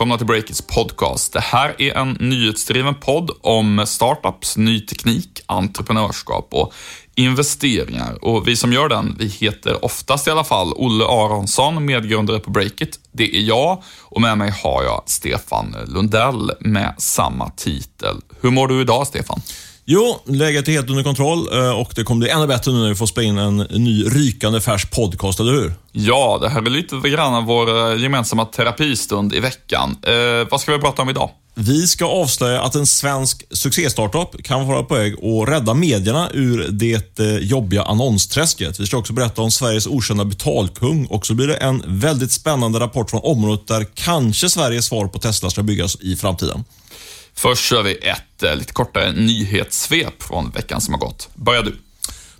Välkomna till Breakits podcast. Det här är en nyhetsdriven podd om startups, ny teknik, entreprenörskap och investeringar. Och vi som gör den, vi heter oftast i alla fall Olle Aronsson, medgrundare på Breakit. Det är jag och med mig har jag Stefan Lundell med samma titel. Hur mår du idag, Stefan? Jo, läget är helt under kontroll eh, och det kommer bli ännu bättre nu när vi får spela in en ny rykande färsk podcast, eller hur? Ja, det här är lite grann vår eh, gemensamma terapistund i veckan. Eh, vad ska vi prata om idag? Vi ska avslöja att en svensk succéstartup kan vara på väg att rädda medierna ur det eh, jobbiga annonsträsket. Vi ska också berätta om Sveriges okända betalkung och så blir det en väldigt spännande rapport från området där kanske Sveriges svar på Tesla ska byggas i framtiden. Först kör vi ett eh, lite kortare nyhetssvep från veckan som har gått. Börja du.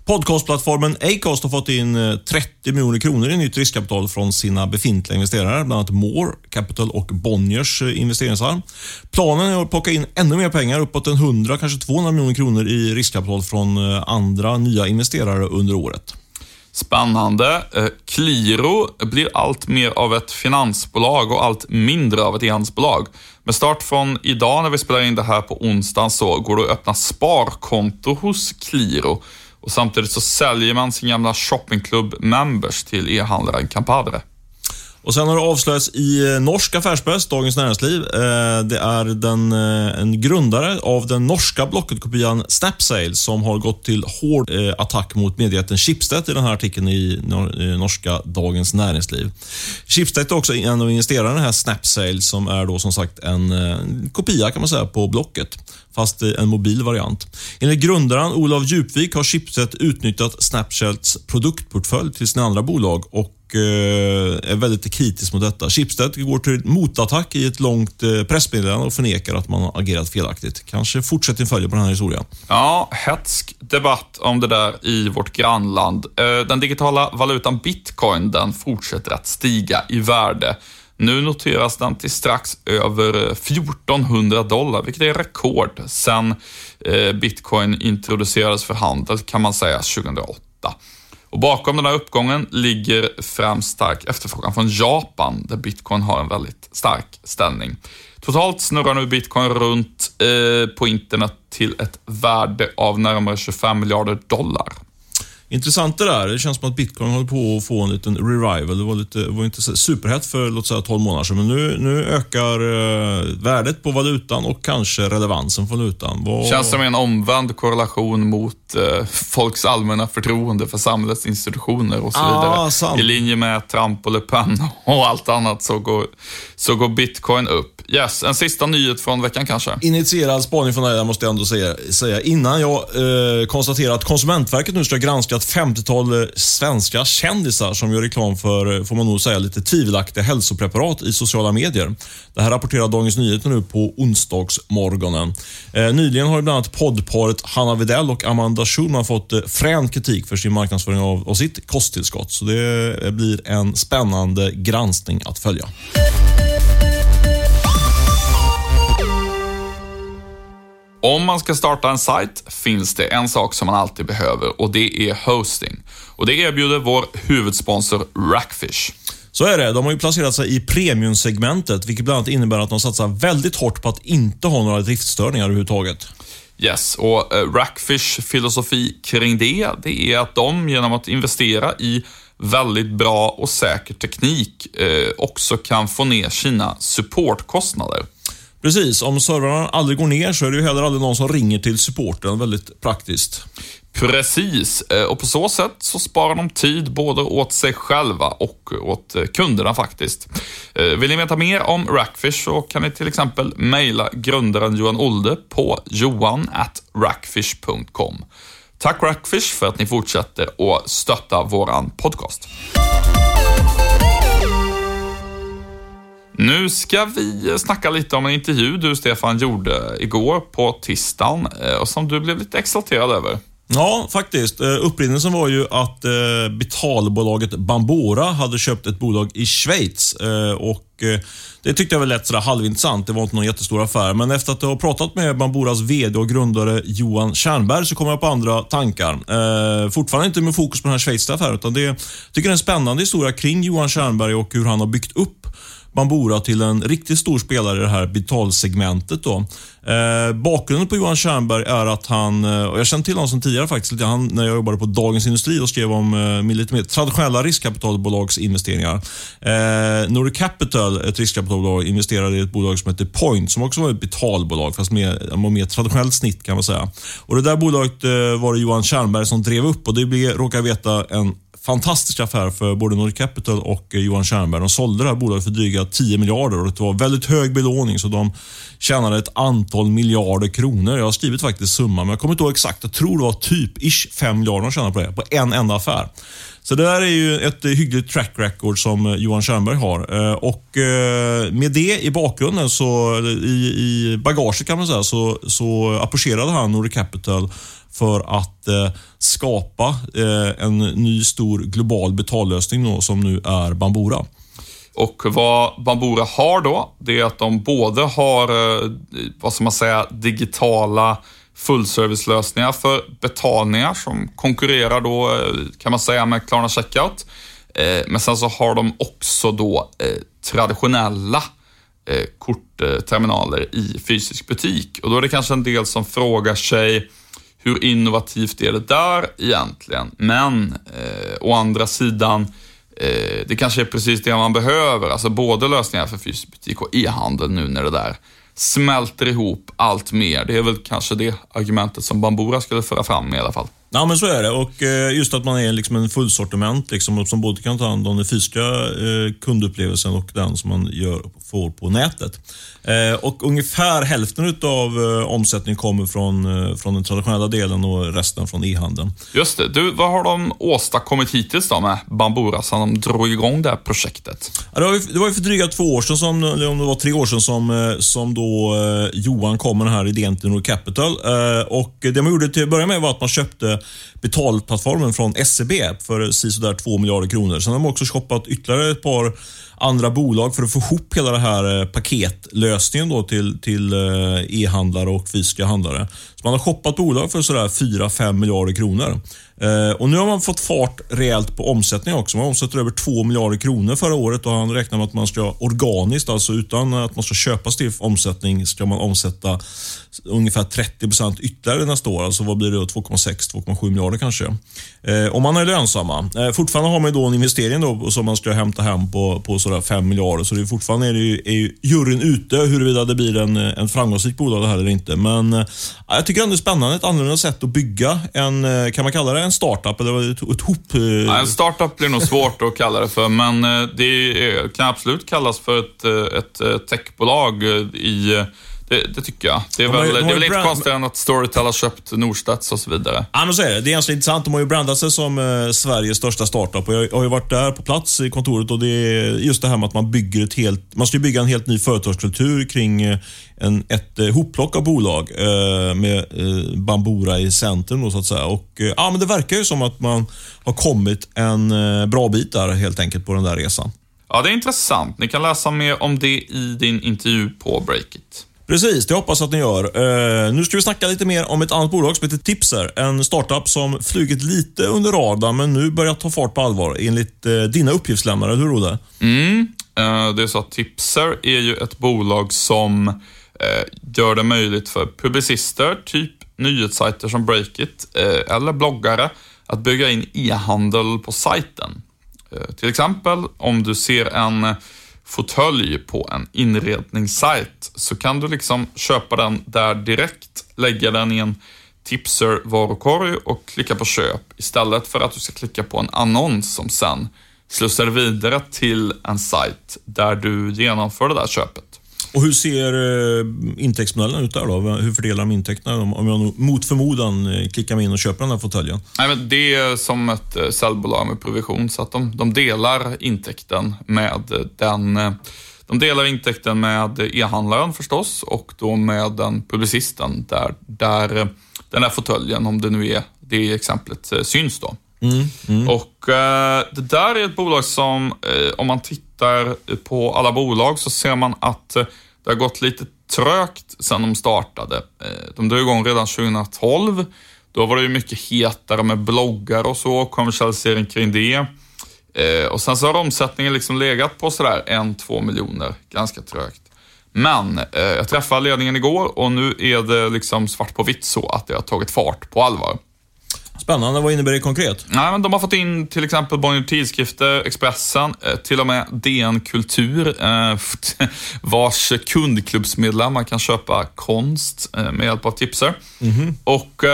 Podcastplattformen Acast har fått in 30 eh, miljoner kronor i nytt riskkapital från sina befintliga investerare, bland annat More Capital och Bonniers eh, investeringsarm. Planen är att plocka in ännu mer pengar, uppåt en 100, kanske 200 miljoner kronor i riskkapital från andra nya investerare under året. Spännande. Qliro blir allt mer av ett finansbolag och allt mindre av ett e-handelsbolag. Med start från idag när vi spelar in det här på onsdagen så går det att öppna sparkonto hos Qliro och samtidigt så säljer man sin gamla shoppingklubb Members till e-handlaren Campadre. Och Sen har det avslöjats i eh, norsk affärspress, Dagens Näringsliv. Eh, det är den, eh, en grundare av den norska Blocket-kopian Snapsale som har gått till hård attack mot medieten Schibsted i den här artikeln i norska Dagens Näringsliv. Schibsted är också en av investerarna i den här Snapsale som är då som sagt en kopia kan man säga på Blocket fast en mobil variant. Enligt grundaren Olav Djupvik har Schibsted utnyttjat Snapchats produktportfölj till sina andra bolag och och eh, är väldigt kritisk mot detta. Schibsted går till motattack i ett långt eh, pressmeddelande och förnekar att man har agerat felaktigt. Kanske fortsättning följer på den här historien. Ja, hetsk debatt om det där i vårt grannland. Eh, den digitala valutan bitcoin, den fortsätter att stiga i värde. Nu noteras den till strax över 1400 dollar, vilket är rekord sedan bitcoin introducerades för handel, kan man säga, 2008. Och bakom den här uppgången ligger främst stark efterfrågan från Japan, där bitcoin har en väldigt stark ställning. Totalt snurrar nu bitcoin runt eh, på internet till ett värde av närmare 25 miljarder dollar. Intressant det där. Det känns som att bitcoin håller på att få en liten revival. Det var, lite, var inte superhett för låt säga 12 månader sedan, men nu, nu ökar eh, värdet på valutan och kanske relevansen för valutan. Vad... Känns som en omvänd korrelation mot eh, folks allmänna förtroende för samhällets institutioner och så ah, vidare. Sant. I linje med Trump och Le Pen och allt annat så går, så går bitcoin upp. Yes, en sista nyhet från veckan kanske? Initierad spaning från dig, måste jag ändå säga. säga. Innan jag eh, konstaterar att Konsumentverket nu ska granska ett 50-tal eh, svenska kändisar som gör reklam för, eh, får man nog säga, lite tvivelaktiga hälsopreparat i sociala medier. Det här rapporterar Dagens Nyheter nu på onsdagsmorgonen. Eh, nyligen har bland annat poddparet Hanna Videll och Amanda Schulman fått eh, frän kritik för sin marknadsföring av, av sitt kosttillskott. Så det eh, blir en spännande granskning att följa. Om man ska starta en sajt finns det en sak som man alltid behöver och det är hosting. Och det erbjuder vår huvudsponsor Rackfish. Så är det. De har ju placerat sig i premiumsegmentet, vilket bland annat innebär att de satsar väldigt hårt på att inte ha några driftstörningar överhuvudtaget. Yes, och uh, Rackfish filosofi kring det, det är att de genom att investera i väldigt bra och säker teknik eh, också kan få ner sina supportkostnader. Precis, om servrarna aldrig går ner så är det ju heller aldrig någon som ringer till supporten. Väldigt praktiskt. Precis, eh, och på så sätt så sparar de tid både åt sig själva och åt eh, kunderna faktiskt. Eh, vill ni veta mer om Rackfish så kan ni till exempel mejla grundaren Johan Olde på johan.rackfish.com. Tack Rackfish för att ni fortsätter att stötta våran podcast. Nu ska vi eh, snacka lite om en intervju du, Stefan, gjorde igår på tisdagen eh, och som du blev lite exalterad över. Ja, faktiskt. Eh, upprinnelsen var ju att betalbolaget Bambora hade köpt ett bolag i Schweiz. Och det tyckte jag väl lät sådär halvintressant. Det var inte någon jättestor affär. Men efter att ha pratat med Bamboras VD och grundare Johan Tjernberg så kom jag på andra tankar. fortfarande inte med fokus på den här schweiziska affären, utan det, jag tycker det är en spännande historia kring Johan Tjernberg och hur han har byggt upp Bambora till en riktigt stor spelare i det här betalsegmentet. Då. Eh, bakgrunden på Johan Tjernberg är att han, eh, och jag känner till honom som tidigare faktiskt, han, när jag jobbade på Dagens Industri och skrev om eh, lite mer traditionella riskkapitalbolagsinvesteringar. Eh, Nordic Capital, ett riskkapitalbolag, investerade i ett bolag som heter Point, som också var ett betalbolag, fast med, med mer traditionellt snitt kan man säga. Och Det där bolaget eh, var det Johan Tjernberg som drev upp och det blev, råkar jag veta, en fantastisk affär för både Nordic Capital och eh, Johan Tjernberg. De sålde det här bolaget för dryga 10 miljarder och det var väldigt hög belåning så de tjänade ett antal miljarder kronor. Jag har skrivit faktiskt summan, men jag kommer inte ihåg exakt. Jag tror det var typ ish 5 miljarder de tjänade på det, på en enda affär. Så det där är ju ett eh, hyggligt track record som eh, Johan Tjernberg har. Och med det i bakgrunden, så, i, i bagaget kan man säga, så, så approcherade han Nordic Capital för att eh, skapa eh, en ny stor global betallösning då, som nu är Bambora. Och vad Bambora har då, det är att de både har, eh, vad ska man säga, digitala fullservicelösningar för betalningar som konkurrerar då, eh, kan man säga, med Klarna Checkout. Eh, men sen så har de också då traditionella kortterminaler i fysisk butik. Och då är det kanske en del som frågar sig, hur innovativt är det där egentligen? Men eh, å andra sidan, eh, det kanske är precis det man behöver. Alltså både lösningar för fysisk butik och e-handel nu när det där smälter ihop allt mer. Det är väl kanske det argumentet som Bambora skulle föra fram i alla fall. Ja, men så är det. Och eh, just att man är liksom en fullsortiment liksom, som både kan ta hand om den fysiska eh, kundupplevelsen och den som man gör, får på nätet. Eh, och ungefär hälften av omsättningen kommer från, från den traditionella delen och resten från e-handeln. Just det. Du, vad har de åstadkommit hittills då med Bambora sedan de drog igång det här projektet? Ja, det, var ju, det var ju för dryga två år sedan, som, eller om det var tre år sedan, som, som då Johan kom med den här idén till Nord Capital. Och det man gjorde till att börja med var att man köpte betalplattformen från SEB för sisådär 2 miljarder kronor. Sen har de också shoppat ytterligare ett par andra bolag för att få ihop hela den här eh, paketlösningen då till, till eh, e-handlare och fysiska handlare. Så man har shoppat bolag för sådär 4-5 miljarder kronor. Eh, och Nu har man fått fart rejält på omsättningen också. Man omsätter över 2 miljarder kronor förra året och han räknar med att man ska organiskt, alltså utan att man ska köpa till omsättning, ska man omsätta ungefär 30 procent ytterligare nästa år. Alltså vad blir det? 2,6-2,7 miljarder kanske. Eh, om man är lönsamma. Eh, fortfarande har man då en investering då, som man ska hämta hem på, på sådär 5 miljarder. Så det är fortfarande är, det ju, är ju juryn ute huruvida det blir en, eh, en framgångsrik bolag det här eller inte. Men ja, jag tycker ändå det är spännande. Ett annorlunda sätt att bygga en, eh, kan man kalla det en startup eller ett, ett hop? Ja, en startup blir nog svårt att kalla det för, men det kan absolut kallas för ett, ett techbolag i det, det, tycker jag. Det är de väl, har, det är väl inte konstigt än att Storytel har köpt Norstedts och så vidare. Ja, men så är det. Det är ganska intressant. De har ju brandat sig som eh, Sveriges största startup. Och jag har ju varit där på plats i kontoret och det är just det här med att man bygger ett helt... Man ska ju bygga en helt ny företagskultur kring eh, en, ett eh, hopplock av bolag eh, med eh, Bambora i centrum. Då, så att säga. Och, eh, ja, men det verkar ju som att man har kommit en bra bit där helt enkelt på den där resan. Ja, det är intressant. Ni kan läsa mer om det i din intervju på Breakit. Precis, det hoppas att ni gör. Uh, nu ska vi snacka lite mer om ett annat bolag som heter Tipser. En startup som flugit lite under radarn, men nu börjar ta fart på allvar enligt uh, dina uppgiftslämnare. Hur Olle? Mm, uh, det är så att Tipser är ju ett bolag som gör det möjligt för publicister, typ nyhetssajter som Breakit, eller bloggare, att bygga in e-handel på sajten. Till exempel om du ser en fåtölj på en inredningssajt så kan du liksom köpa den där direkt, lägga den i en Tipser varukorg och klicka på köp istället för att du ska klicka på en annons som sen slussar vidare till en sajt där du genomför det där köpet. Och Hur ser eh, intäktsmodellen ut där då? Hur fördelar de intäkterna om jag mot förmodan eh, klickar mig in och köper den här fåtöljen? det är som ett eh, säljbolag med provision, så att de, de delar intäkten med den de delar intäkten med e-handlaren förstås och då med den publicisten där, där den här fåtöljen, om det nu är det exemplet, syns då. Mm, mm. Och eh, Det där är ett bolag som, eh, om man tittar på alla bolag så ser man att eh, det har gått lite trögt sedan de startade. Eh, de drog igång redan 2012. Då var det ju mycket hetare med bloggar och så, kommersialisering kring det. Eh, och sen så har omsättningen liksom legat på sådär en, två miljoner, ganska trögt. Men eh, jag träffade ledningen igår och nu är det liksom svart på vitt så att det har tagit fart på allvar. Spännande. Vad innebär det konkret? Nej, men de har fått in till exempel Bonnier Tidskrifter, Expressen, eh, till och med DN Kultur, eh, vars kundklubbsmedlemmar kan köpa konst eh, med hjälp av tipser. Mm-hmm. Och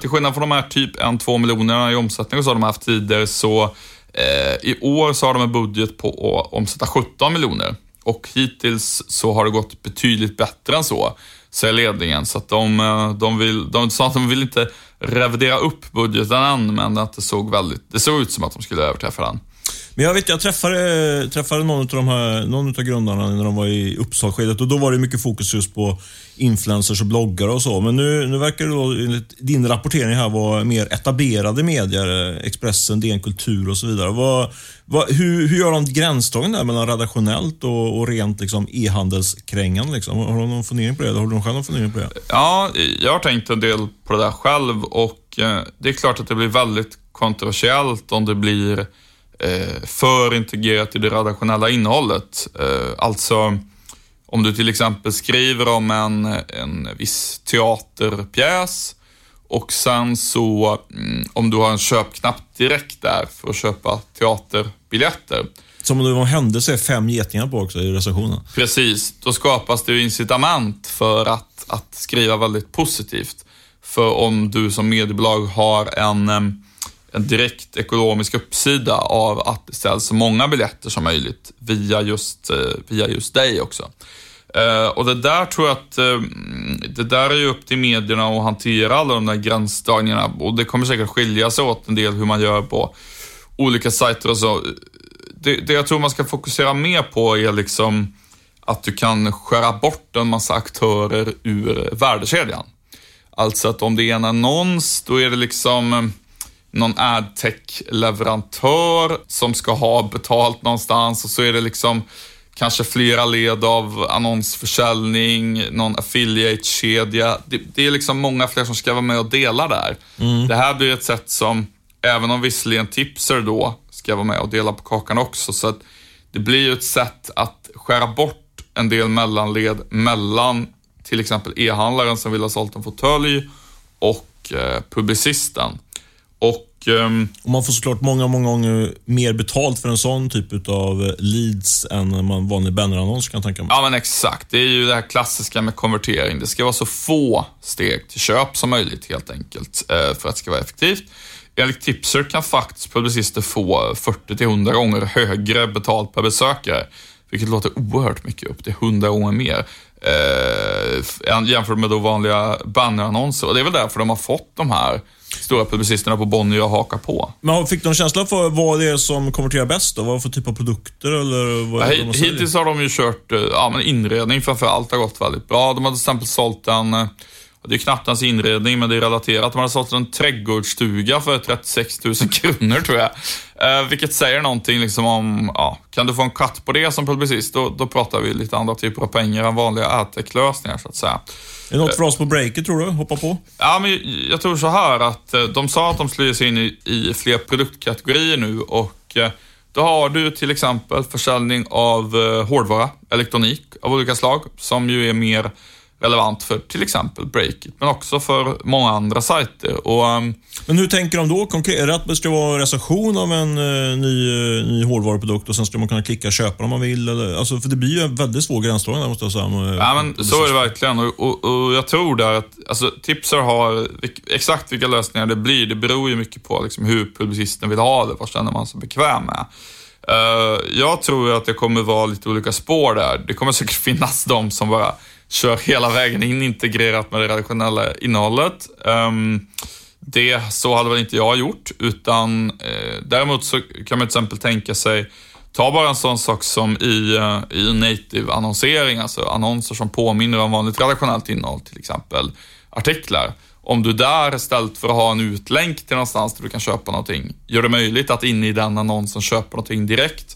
till skillnad från de här typ 1-2 miljonerna i omsättning så har de haft tidigare, så i år så har de en budget på att omsätta 17 miljoner. Och hittills så har det gått betydligt bättre än så, säger ledningen. Så att de, de, vill, de sa att de vill inte revidera upp budgeten än, men att det såg, väldigt, det såg ut som att de skulle överträffa den. Men jag vet, jag träffade, träffade någon av de här, någon av grundarna när de var i Uppsalsskedet och då var det mycket fokus just på influencers och bloggare och så. Men nu, nu verkar det då, enligt din rapportering här, vara mer etablerade medier. Expressen, DN Kultur och så vidare. Vad, vad, hur, hur gör de gränsdragningen där mellan redaktionellt och, och rent liksom, e-handelskrängande? Liksom? Har du någon fundering på det? Har du själv någon fundering på det? Ja, jag har tänkt en del på det där själv och eh, det är klart att det blir väldigt kontroversiellt om det blir eh, för integrerat i det redaktionella innehållet. Eh, alltså, om du till exempel skriver om en, en viss teaterpjäs och sen så, mm, om du har en köpknapp direkt där för att köpa teaterbiljetter. Som om det var en händelse är fem getingar på också i recensionen. Precis, då skapas det incitament för att, att skriva väldigt positivt. För om du som mediebolag har en en direkt ekonomisk uppsida av att det säljs så många biljetter som möjligt via just, eh, via just dig också. Eh, och det där tror jag att, eh, det där är ju upp till medierna att hantera alla de där gränsdragningarna och det kommer säkert skilja sig åt en del hur man gör på olika sajter och så. Det, det jag tror man ska fokusera mer på är liksom att du kan skära bort en massa aktörer ur värdekedjan. Alltså att om det är en annons, då är det liksom någon adtech-leverantör som ska ha betalt någonstans och så är det liksom kanske flera led av annonsförsäljning, någon affiliate-kedja. Det, det, är liksom många fler som ska vara med och dela där. Mm. Det här blir ett sätt som, även om visserligen tipser då ska vara med och dela på kakan också, så att det blir ju ett sätt att skära bort en del mellanled mellan till exempel e-handlaren som vill ha sålt en fåtölj och eh, publicisten. Och, um, och man får såklart många, många gånger mer betalt för en sån typ av leads än en vanlig bannerannons kan jag tänka mig. Ja, men exakt. Det är ju det här klassiska med konvertering. Det ska vara så få steg till köp som möjligt helt enkelt eh, för att det ska vara effektivt. Enligt Tipser kan faktiskt publicister få 40-100 gånger högre betalt per besökare, vilket låter oerhört mycket, upp till 100 gånger mer eh, jämfört med då vanliga bannerannonser. Och det är väl därför de har fått de här stora publicisterna på Bonnier att haka på. Men fick de känsla för vad det är som konverterar bäst? Då? Vad för typ av produkter? Eller vad ja, hittills har de ju kört eh, ja, men inredning framför allt har gått väldigt bra. De har till exempel sålt en eh, det är knappt ens inredning, men det är relaterat. De hade sålt en trädgårdsstuga för 36 000 kronor tror jag. Eh, vilket säger någonting liksom om, ja, kan du få en katt på det som publicist, då, då pratar vi lite andra typer av pengar än vanliga adtech-lösningar så att säga. Är det något för oss på breaket tror du? Hoppa på? Ja, men jag tror så här att eh, de sa att de skulle ge sig in i, i fler produktkategorier nu och eh, då har du till exempel försäljning av eh, hårdvara, elektronik av olika slag, som ju är mer relevant för till exempel Breakit, men också för många andra sajter. Och, um, men hur tänker de då konkret? Är det att det ska vara recension av en uh, ny, uh, ny hårdvaruprodukt och sen ska man kunna klicka köpa om man vill? Eller, alltså, för det blir ju en väldigt svår gränsdragning där måste jag säga. Med, ja, men så är det verkligen. Och, och, och, jag tror där att alltså, Tipser har, exakt vilka lösningar det blir, det beror ju mycket på liksom, hur publicisten vill ha det. Vad känner man sig bekväm med? Uh, jag tror att det kommer vara lite olika spår där. Det kommer säkert finnas de som bara kör hela vägen in integrerat med det redaktionella innehållet. Um, det, så hade väl inte jag gjort, utan eh, däremot så kan man till exempel tänka sig, ta bara en sån sak som i, uh, i native-annonsering, alltså annonser som påminner om vanligt redaktionellt innehåll, till exempel artiklar. Om du där istället för att ha en utlänk till någonstans där du kan köpa någonting, gör det möjligt att inne i den annonsen köpa någonting direkt,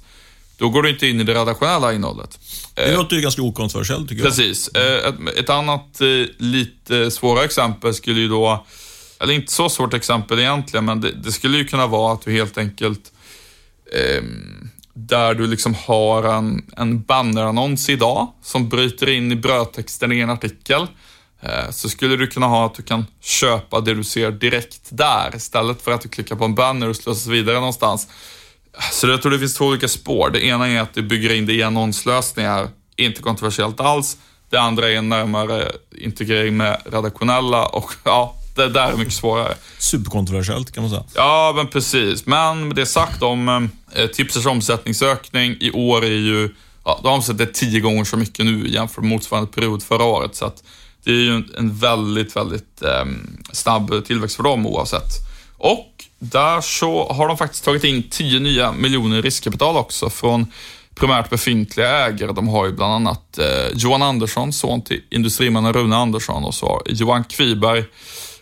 då går du inte in i det redaktionella innehållet. Det låter ju ganska okontroversiellt tycker jag. Precis. Eh, ett, ett annat eh, lite svårare exempel skulle ju då, eller inte så svårt exempel egentligen, men det, det skulle ju kunna vara att du helt enkelt eh, där du liksom har en, en bannerannons idag som bryter in i brödtexten i en artikel. Eh, så skulle du kunna ha att du kan köpa det du ser direkt där istället för att du klickar på en banner och slussas vidare någonstans. Så jag tror det finns två olika spår. Det ena är att du bygger in det i annonslösningar, inte kontroversiellt alls. Det andra är en närmare integrering med redaktionella och ja, det där är mycket svårare. Superkontroversiellt kan man säga. Ja, men precis. Men med det sagt om eh, Tipsers omsättningsökning i år är ju, ja, de omsätter tio gånger så mycket nu jämfört med motsvarande period förra året. Så att det är ju en, väldigt, väldigt eh, snabb tillväxt för dem oavsett. Och där så har de faktiskt tagit in 10 nya miljoner i riskkapital också från primärt befintliga ägare. De har ju bland annat eh, Johan Andersson, son till industrimannen Rune Andersson och så Johan Kviberg,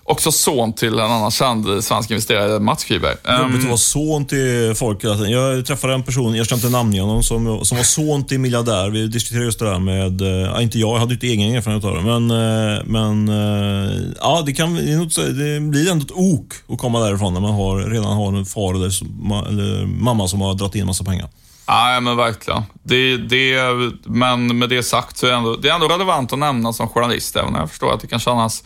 också son till en annan känd svensk investerare, Mats Kviberg. Jobbigt att Um, vara son till folk. Jag träffade en person, jag ska inte namnge honom, som, som var son till miljardär. Vi diskuterade just det där med, eh, inte jag, jag hade inte egen erfarenhet av det, men, eh, men eh, ja, det, kan, det, något, det blir ändå ett ok att komma därifrån när man har, redan har en far eller, eller mamma som har dragit in massa pengar. Nej, men verkligen. Det, det, men med det sagt så är det, ändå, det är ändå relevant att nämna som journalist, även om jag förstår att det kan kännas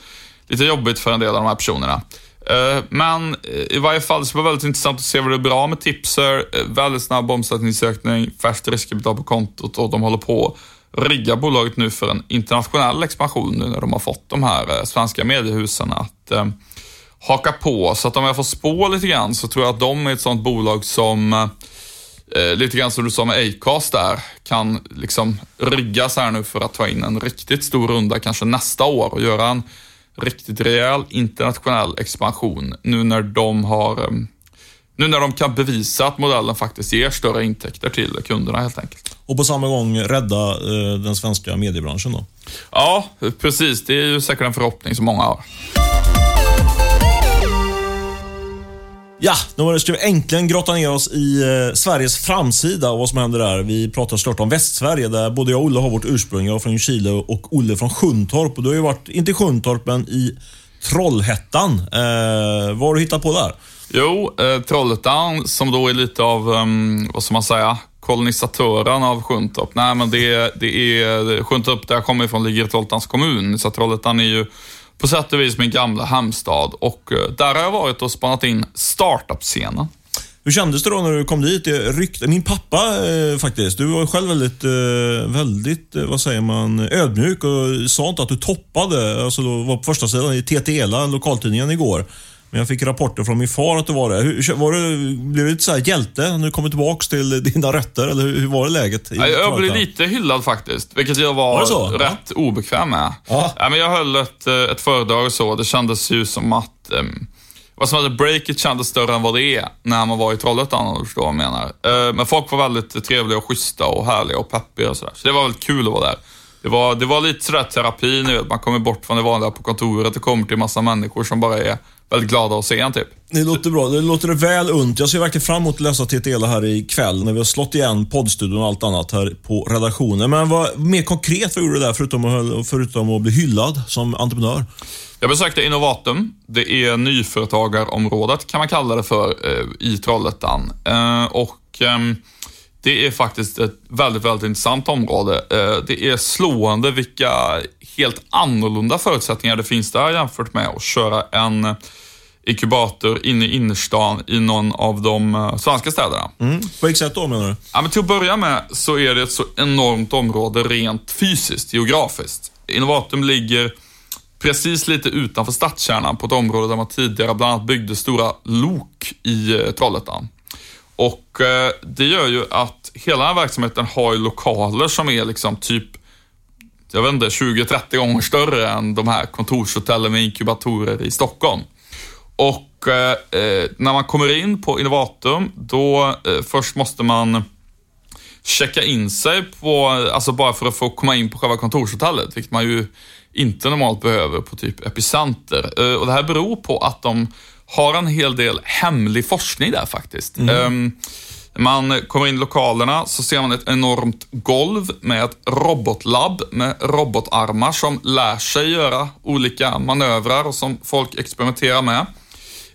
lite jobbigt för en del av de här personerna. Eh, men eh, i varje fall så var det väldigt intressant att se vad det är bra med Tipser. Eh, väldigt snabb omsättningsökning, färskt riskkapital på kontot och de håller på att rigga bolaget nu för en internationell expansion nu när de har fått de här svenska mediehusen att haka på. Så att om jag får spå lite grann så tror jag att de är ett sånt bolag som lite grann som du sa med Acast där, kan liksom riggas här nu för att ta in en riktigt stor runda kanske nästa år och göra en riktigt rejäl internationell expansion nu när de har eh, nu när de kan bevisa att modellen faktiskt ger större intäkter till kunderna helt enkelt. Och på samma gång rädda eh, den svenska mediebranschen då. Ja, precis. Det är ju säkert en förhoppning som många har. Ja, nu ska vi äntligen grotta ner oss i eh, Sveriges framsida och vad som händer där. Vi pratar såklart om Västsverige där både jag och Olle har vårt ursprung. Jag är från Chile och Olle från Sjuntorp. Och du har ju varit, inte i Sjuntorp, men i Trollhättan. Eh, vad har du hittat på där? Jo, eh, Trollhättan som då är lite av, um, vad ska man säga, kolonisatören av Sjuntorp. Nej, men det, det är, Sjuntorp där jag kommer ifrån ligger i Trollhättans kommun, så Trollhättan är ju på sätt och vis min gamla hemstad och eh, där har jag varit och spanat in startup-scenen. Hur kändes det då när du kom dit? Det min pappa eh, faktiskt, du var själv väldigt, eh, väldigt, eh, vad säger man, ödmjuk och sa inte att du toppade, alltså då var på första sidan i TTELA, lokaltidningen igår. Men jag fick rapporter från min far att du var det. Hur, var du blev du så här hjälte när du kommer tillbaks till dina rötter? Eller hur, hur var det läget? i Ja, Jag blev lite hyllad faktiskt, vilket jag var, Var rätt obekväm med. Ja. Ja, men jag höll ett, eh, ett föredrag och så. Det kändes ju som att um, vad som hade breaket kändes större än vad det är när man var i Trollhättan om du förstår vad jag menar. Eh, men folk var väldigt trevliga och schyssta och härliga och peppiga och sådär. Så det var väldigt kul att vara där. Det var, det var lite sådär terapi, ni vet. Man kommer bort från det vanliga på kontoret och kommer till massa människor som bara är väldigt glada att se en typ. Det låter bra. Det låter väl unt. Jag ser verkligen fram emot att läsa TTELA här ikväll när vi har slått igen poddstudion och allt annat här på redaktionen. Men vad mer konkret vad gjorde du där förutom att, förutom att bli hyllad som entreprenör? Jag besökte Innovatum. Det är nyföretagarområdet kan man kalla det för eh, i Trollhättan. Eh, och ehm, det är faktiskt ett väldigt, väldigt intressant område. Eh, det är slående vilka helt annorlunda förutsättningar det finns där jämfört med att köra en inkubator inne i innerstan i någon av de eh, svenska städerna. Mm. På vilket sätt då menar du? Ja, men till att börja med så är det ett så enormt område rent fysiskt, geografiskt. Innovatum ligger precis lite utanför stadskärnan på ett område där man tidigare bland annat byggde stora lok i eh, Trollhättan. Och eh, det gör ju att hela den här verksamheten har ju lokaler som är liksom typ jag vet inte, 20-30 gånger större än de här kontorshotellen med inkubatorer i Stockholm. Och eh, eh, när man kommer in på Innovatum, då eh, först måste man checka in sig på, alltså bara för att få komma in på själva kontorshotellet, vilket man ju inte normalt behöver på typ Epicenter. Eh, och det här beror på att de har en hel del hemlig forskning där faktiskt. Ehm, när man kommer in i lokalerna så ser man ett enormt golv med ett robotlabb med robotarmar som lär sig göra olika manövrar och som folk experimenterar med.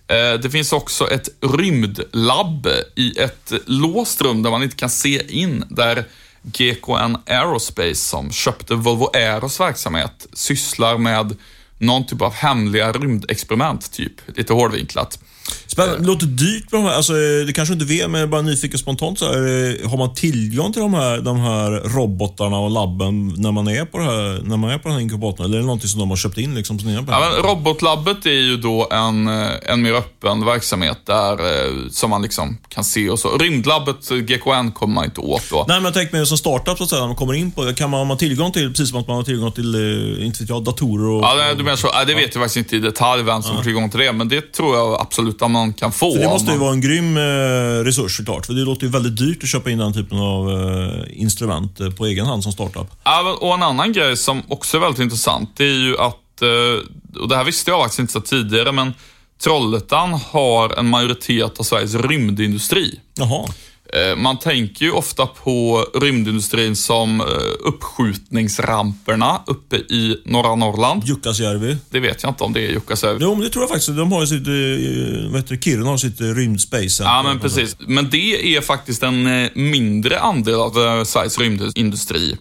Eh, det finns också ett rymdlabb i ett låst rum där man inte kan se in, där GKN Aerospace, som köpte Volvo Aeros verksamhet, sysslar med någon typ av hemliga rymdexperiment, typ. Lite hårdvinklat. Spännande. Det låter dyrt med de här. Alltså, det kanske inte vet, men bara nyfiken spontant. Så här, eh, har man tillgång till de här, de här robotarna och labben när man är på, det här, när man är på den här inkubatorn? Eller är det någonting som de har köpt in? Liksom, som Ja, men robotlabbet är ju då en, eh, en mer öppen verksamhet där, eh, som man liksom kan se och så. Rymdlabbet, eh, GKN, kommer man inte åt då. Nej, men jag tänkte mig som startup, så att säga, när man kommer in på Kan man, har man tillgång till, precis som att man har tillgång till, eh, inte vet jag, datorer och... Ja, det- du menar så. Ja, det vet jag faktiskt inte i detalj vem som har tillgång till det, men det tror jag absolut att man kan få. För det måste ju man- vara en grym eh, resurs såklart. För det låter ju väldigt dyrt att köpa in den typen av eh, instrument eh, på egen hand som startup. Ja, och en annan grej som också är väldigt intressant, det är ju att, eh, och det här visste jag faktiskt inte så tidigare, men Trollhättan har en majoritet av Sveriges rymdindustri. Jaha. Eh, Man tänker ju ofta på rymdindustrin som eh, uppskjutningsramperna uppe i norra Norrland. Jukkasjärvi. Det vet jag inte om det är Jukkasjärvi. Jo, men det tror jag faktiskt. De har ju sitt, eh, vad heter det, Kiruna har sitt rymdspace. Ja, men precis. Men det är faktiskt en mindre andel av Sveriges rymdindustri.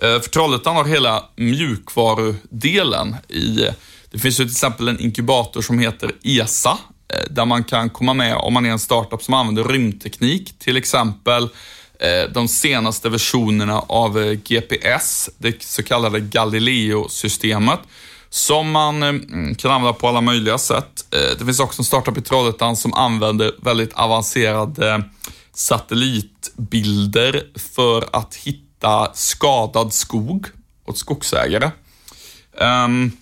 För Trollhättan har hela mjukvarudelen i... Det finns ju till exempel en inkubator som heter ESA, Eh, där man kan komma med om man är en startup som använder rymdteknik. Till exempel eh, de senaste versionerna av eh, GPS, det så kallade Galileo-systemet, som man mm, kan använda på alla möjliga sätt. Det finns också en startup i Trollhättan som använder väldigt avancerade satellitbilder för att hitta skadad skog åt skogsägare. Ehm,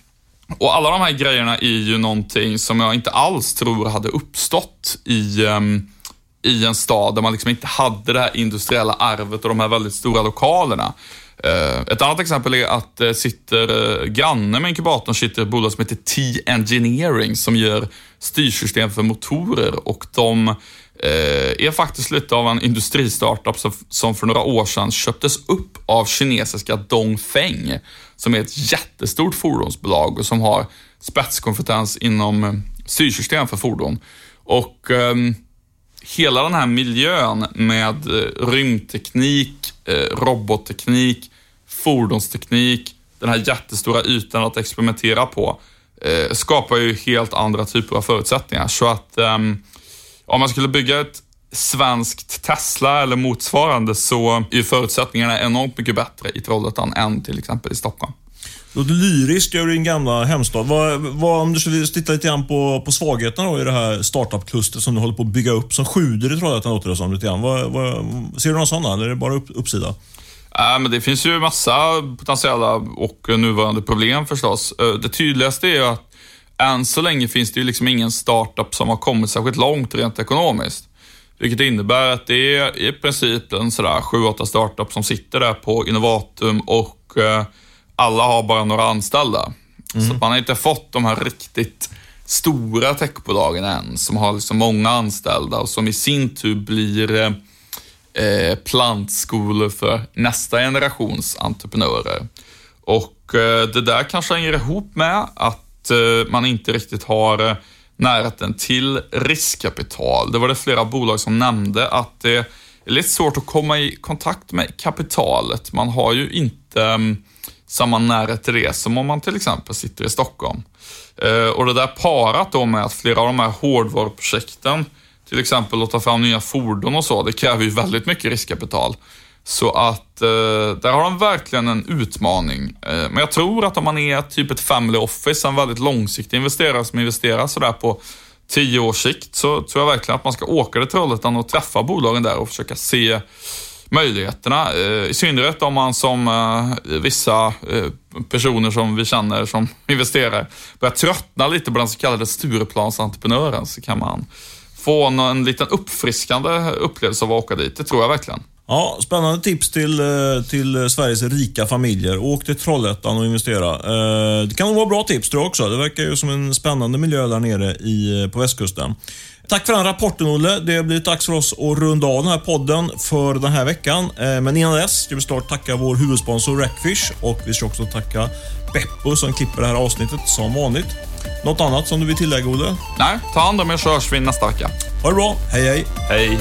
och alla de här grejerna är ju någonting som jag inte alls tror hade uppstått i, um, i en stad där man liksom inte hade det här industriella arvet och de här väldigt stora lokalerna. Uh, ett annat exempel är att det sitter uh, granne med inkubatorn sitter ett bolag som heter T-Engineering som gör styrsystem för motorer och de Eh, är faktiskt lite av en industristartup som, för några år sedan köptes upp av kinesiska Dongfeng som är ett jättestort fordonsbolag och som har spetskompetens inom eh, styrsystem för fordon. Och ehm, hela den här miljön med eh, rymdteknik, eh, robotteknik, fordonsteknik, den här jättestora ytan att experimentera på, eh, skapar ju helt andra typer av förutsättningar. Så att ehm, om man skulle bygga ett svenskt Tesla eller motsvarande så är förutsättningarna enormt mycket bättre i Trollhättan än till exempel i Stockholm. Låter lyriskt över din gamla hemstad. Vad, vad, om du skulle titta lite grann på, på svagheterna då i det här startup-klustret som du håller på att bygga upp, som sjuder i Trollhättan låter det som lite grann. Vad, vad, ser du några sådana, eller är det bara upp, uppsida? Äh, men det finns ju massa potentiella och nuvarande problem förstås. Eh, Det tydligaste är att än så länge finns det ju liksom ingen startup som har kommit särskilt långt rent ekonomiskt. Vilket innebär att det är i princip en sådär 7-8 startup som sitter där på Innovatum och eh, alla har bara några anställda. Så att man har inte fått de här riktigt stora techbolagen än, som har liksom många anställda och som i sin tur blir eh, eh, plantskolor för nästa generations entreprenörer. Och eh, det där kanske hänger ihop med att Eh, man inte riktigt har eh, närheten till riskkapital. Det var det flera bolag som nämnde att det är lite svårt att komma i kontakt med kapitalet. Man har ju inte mm, samma närhet till det som om man till exempel sitter i Stockholm. Eh, och det där parat då med att flera av de här hårdvaruprojekten, till exempel att ta fram nya fordon och så, det kräver ju väldigt mycket riskkapital. Så att eh, där har de verkligen en utmaning. Eh, men jag tror att om man är typ ett family office, en väldigt långsiktig investerare som investerar sådär på tio års sikt, så tror jag verkligen att man ska åka till Trollhättan och träffa bolagen där och försöka se möjligheterna. Eh, I synnerhet om man som eh, vissa eh, personer som vi känner som investerare börjar tröttna lite på den så kallade Stureplansentreprenören så kan man få en, en liten uppfriskande upplevelse av att åka dit. Det tror jag verkligen. Ja, spännande tips till, eh, till Sveriges rika familjer. Åk till Trollhättan och investera. Eh, Det kan nog vara bra tips tror jag också. Det verkar ju som en spännande miljö där nere i, eh, på västkusten. Tack för den rapporten Olle. Det blivit dags för oss att runda av den här podden för den här veckan. Men innan dess ska vi snart tacka vår huvudsponsor Rackfish och vi ska också tacka Beppo som klipper det här avsnittet som vanligt. Något annat som du vill tillägga, Olle? Nej, ta hand om er så hörs vi nästa vecka. Ha det bra. Hej, hej. Hej!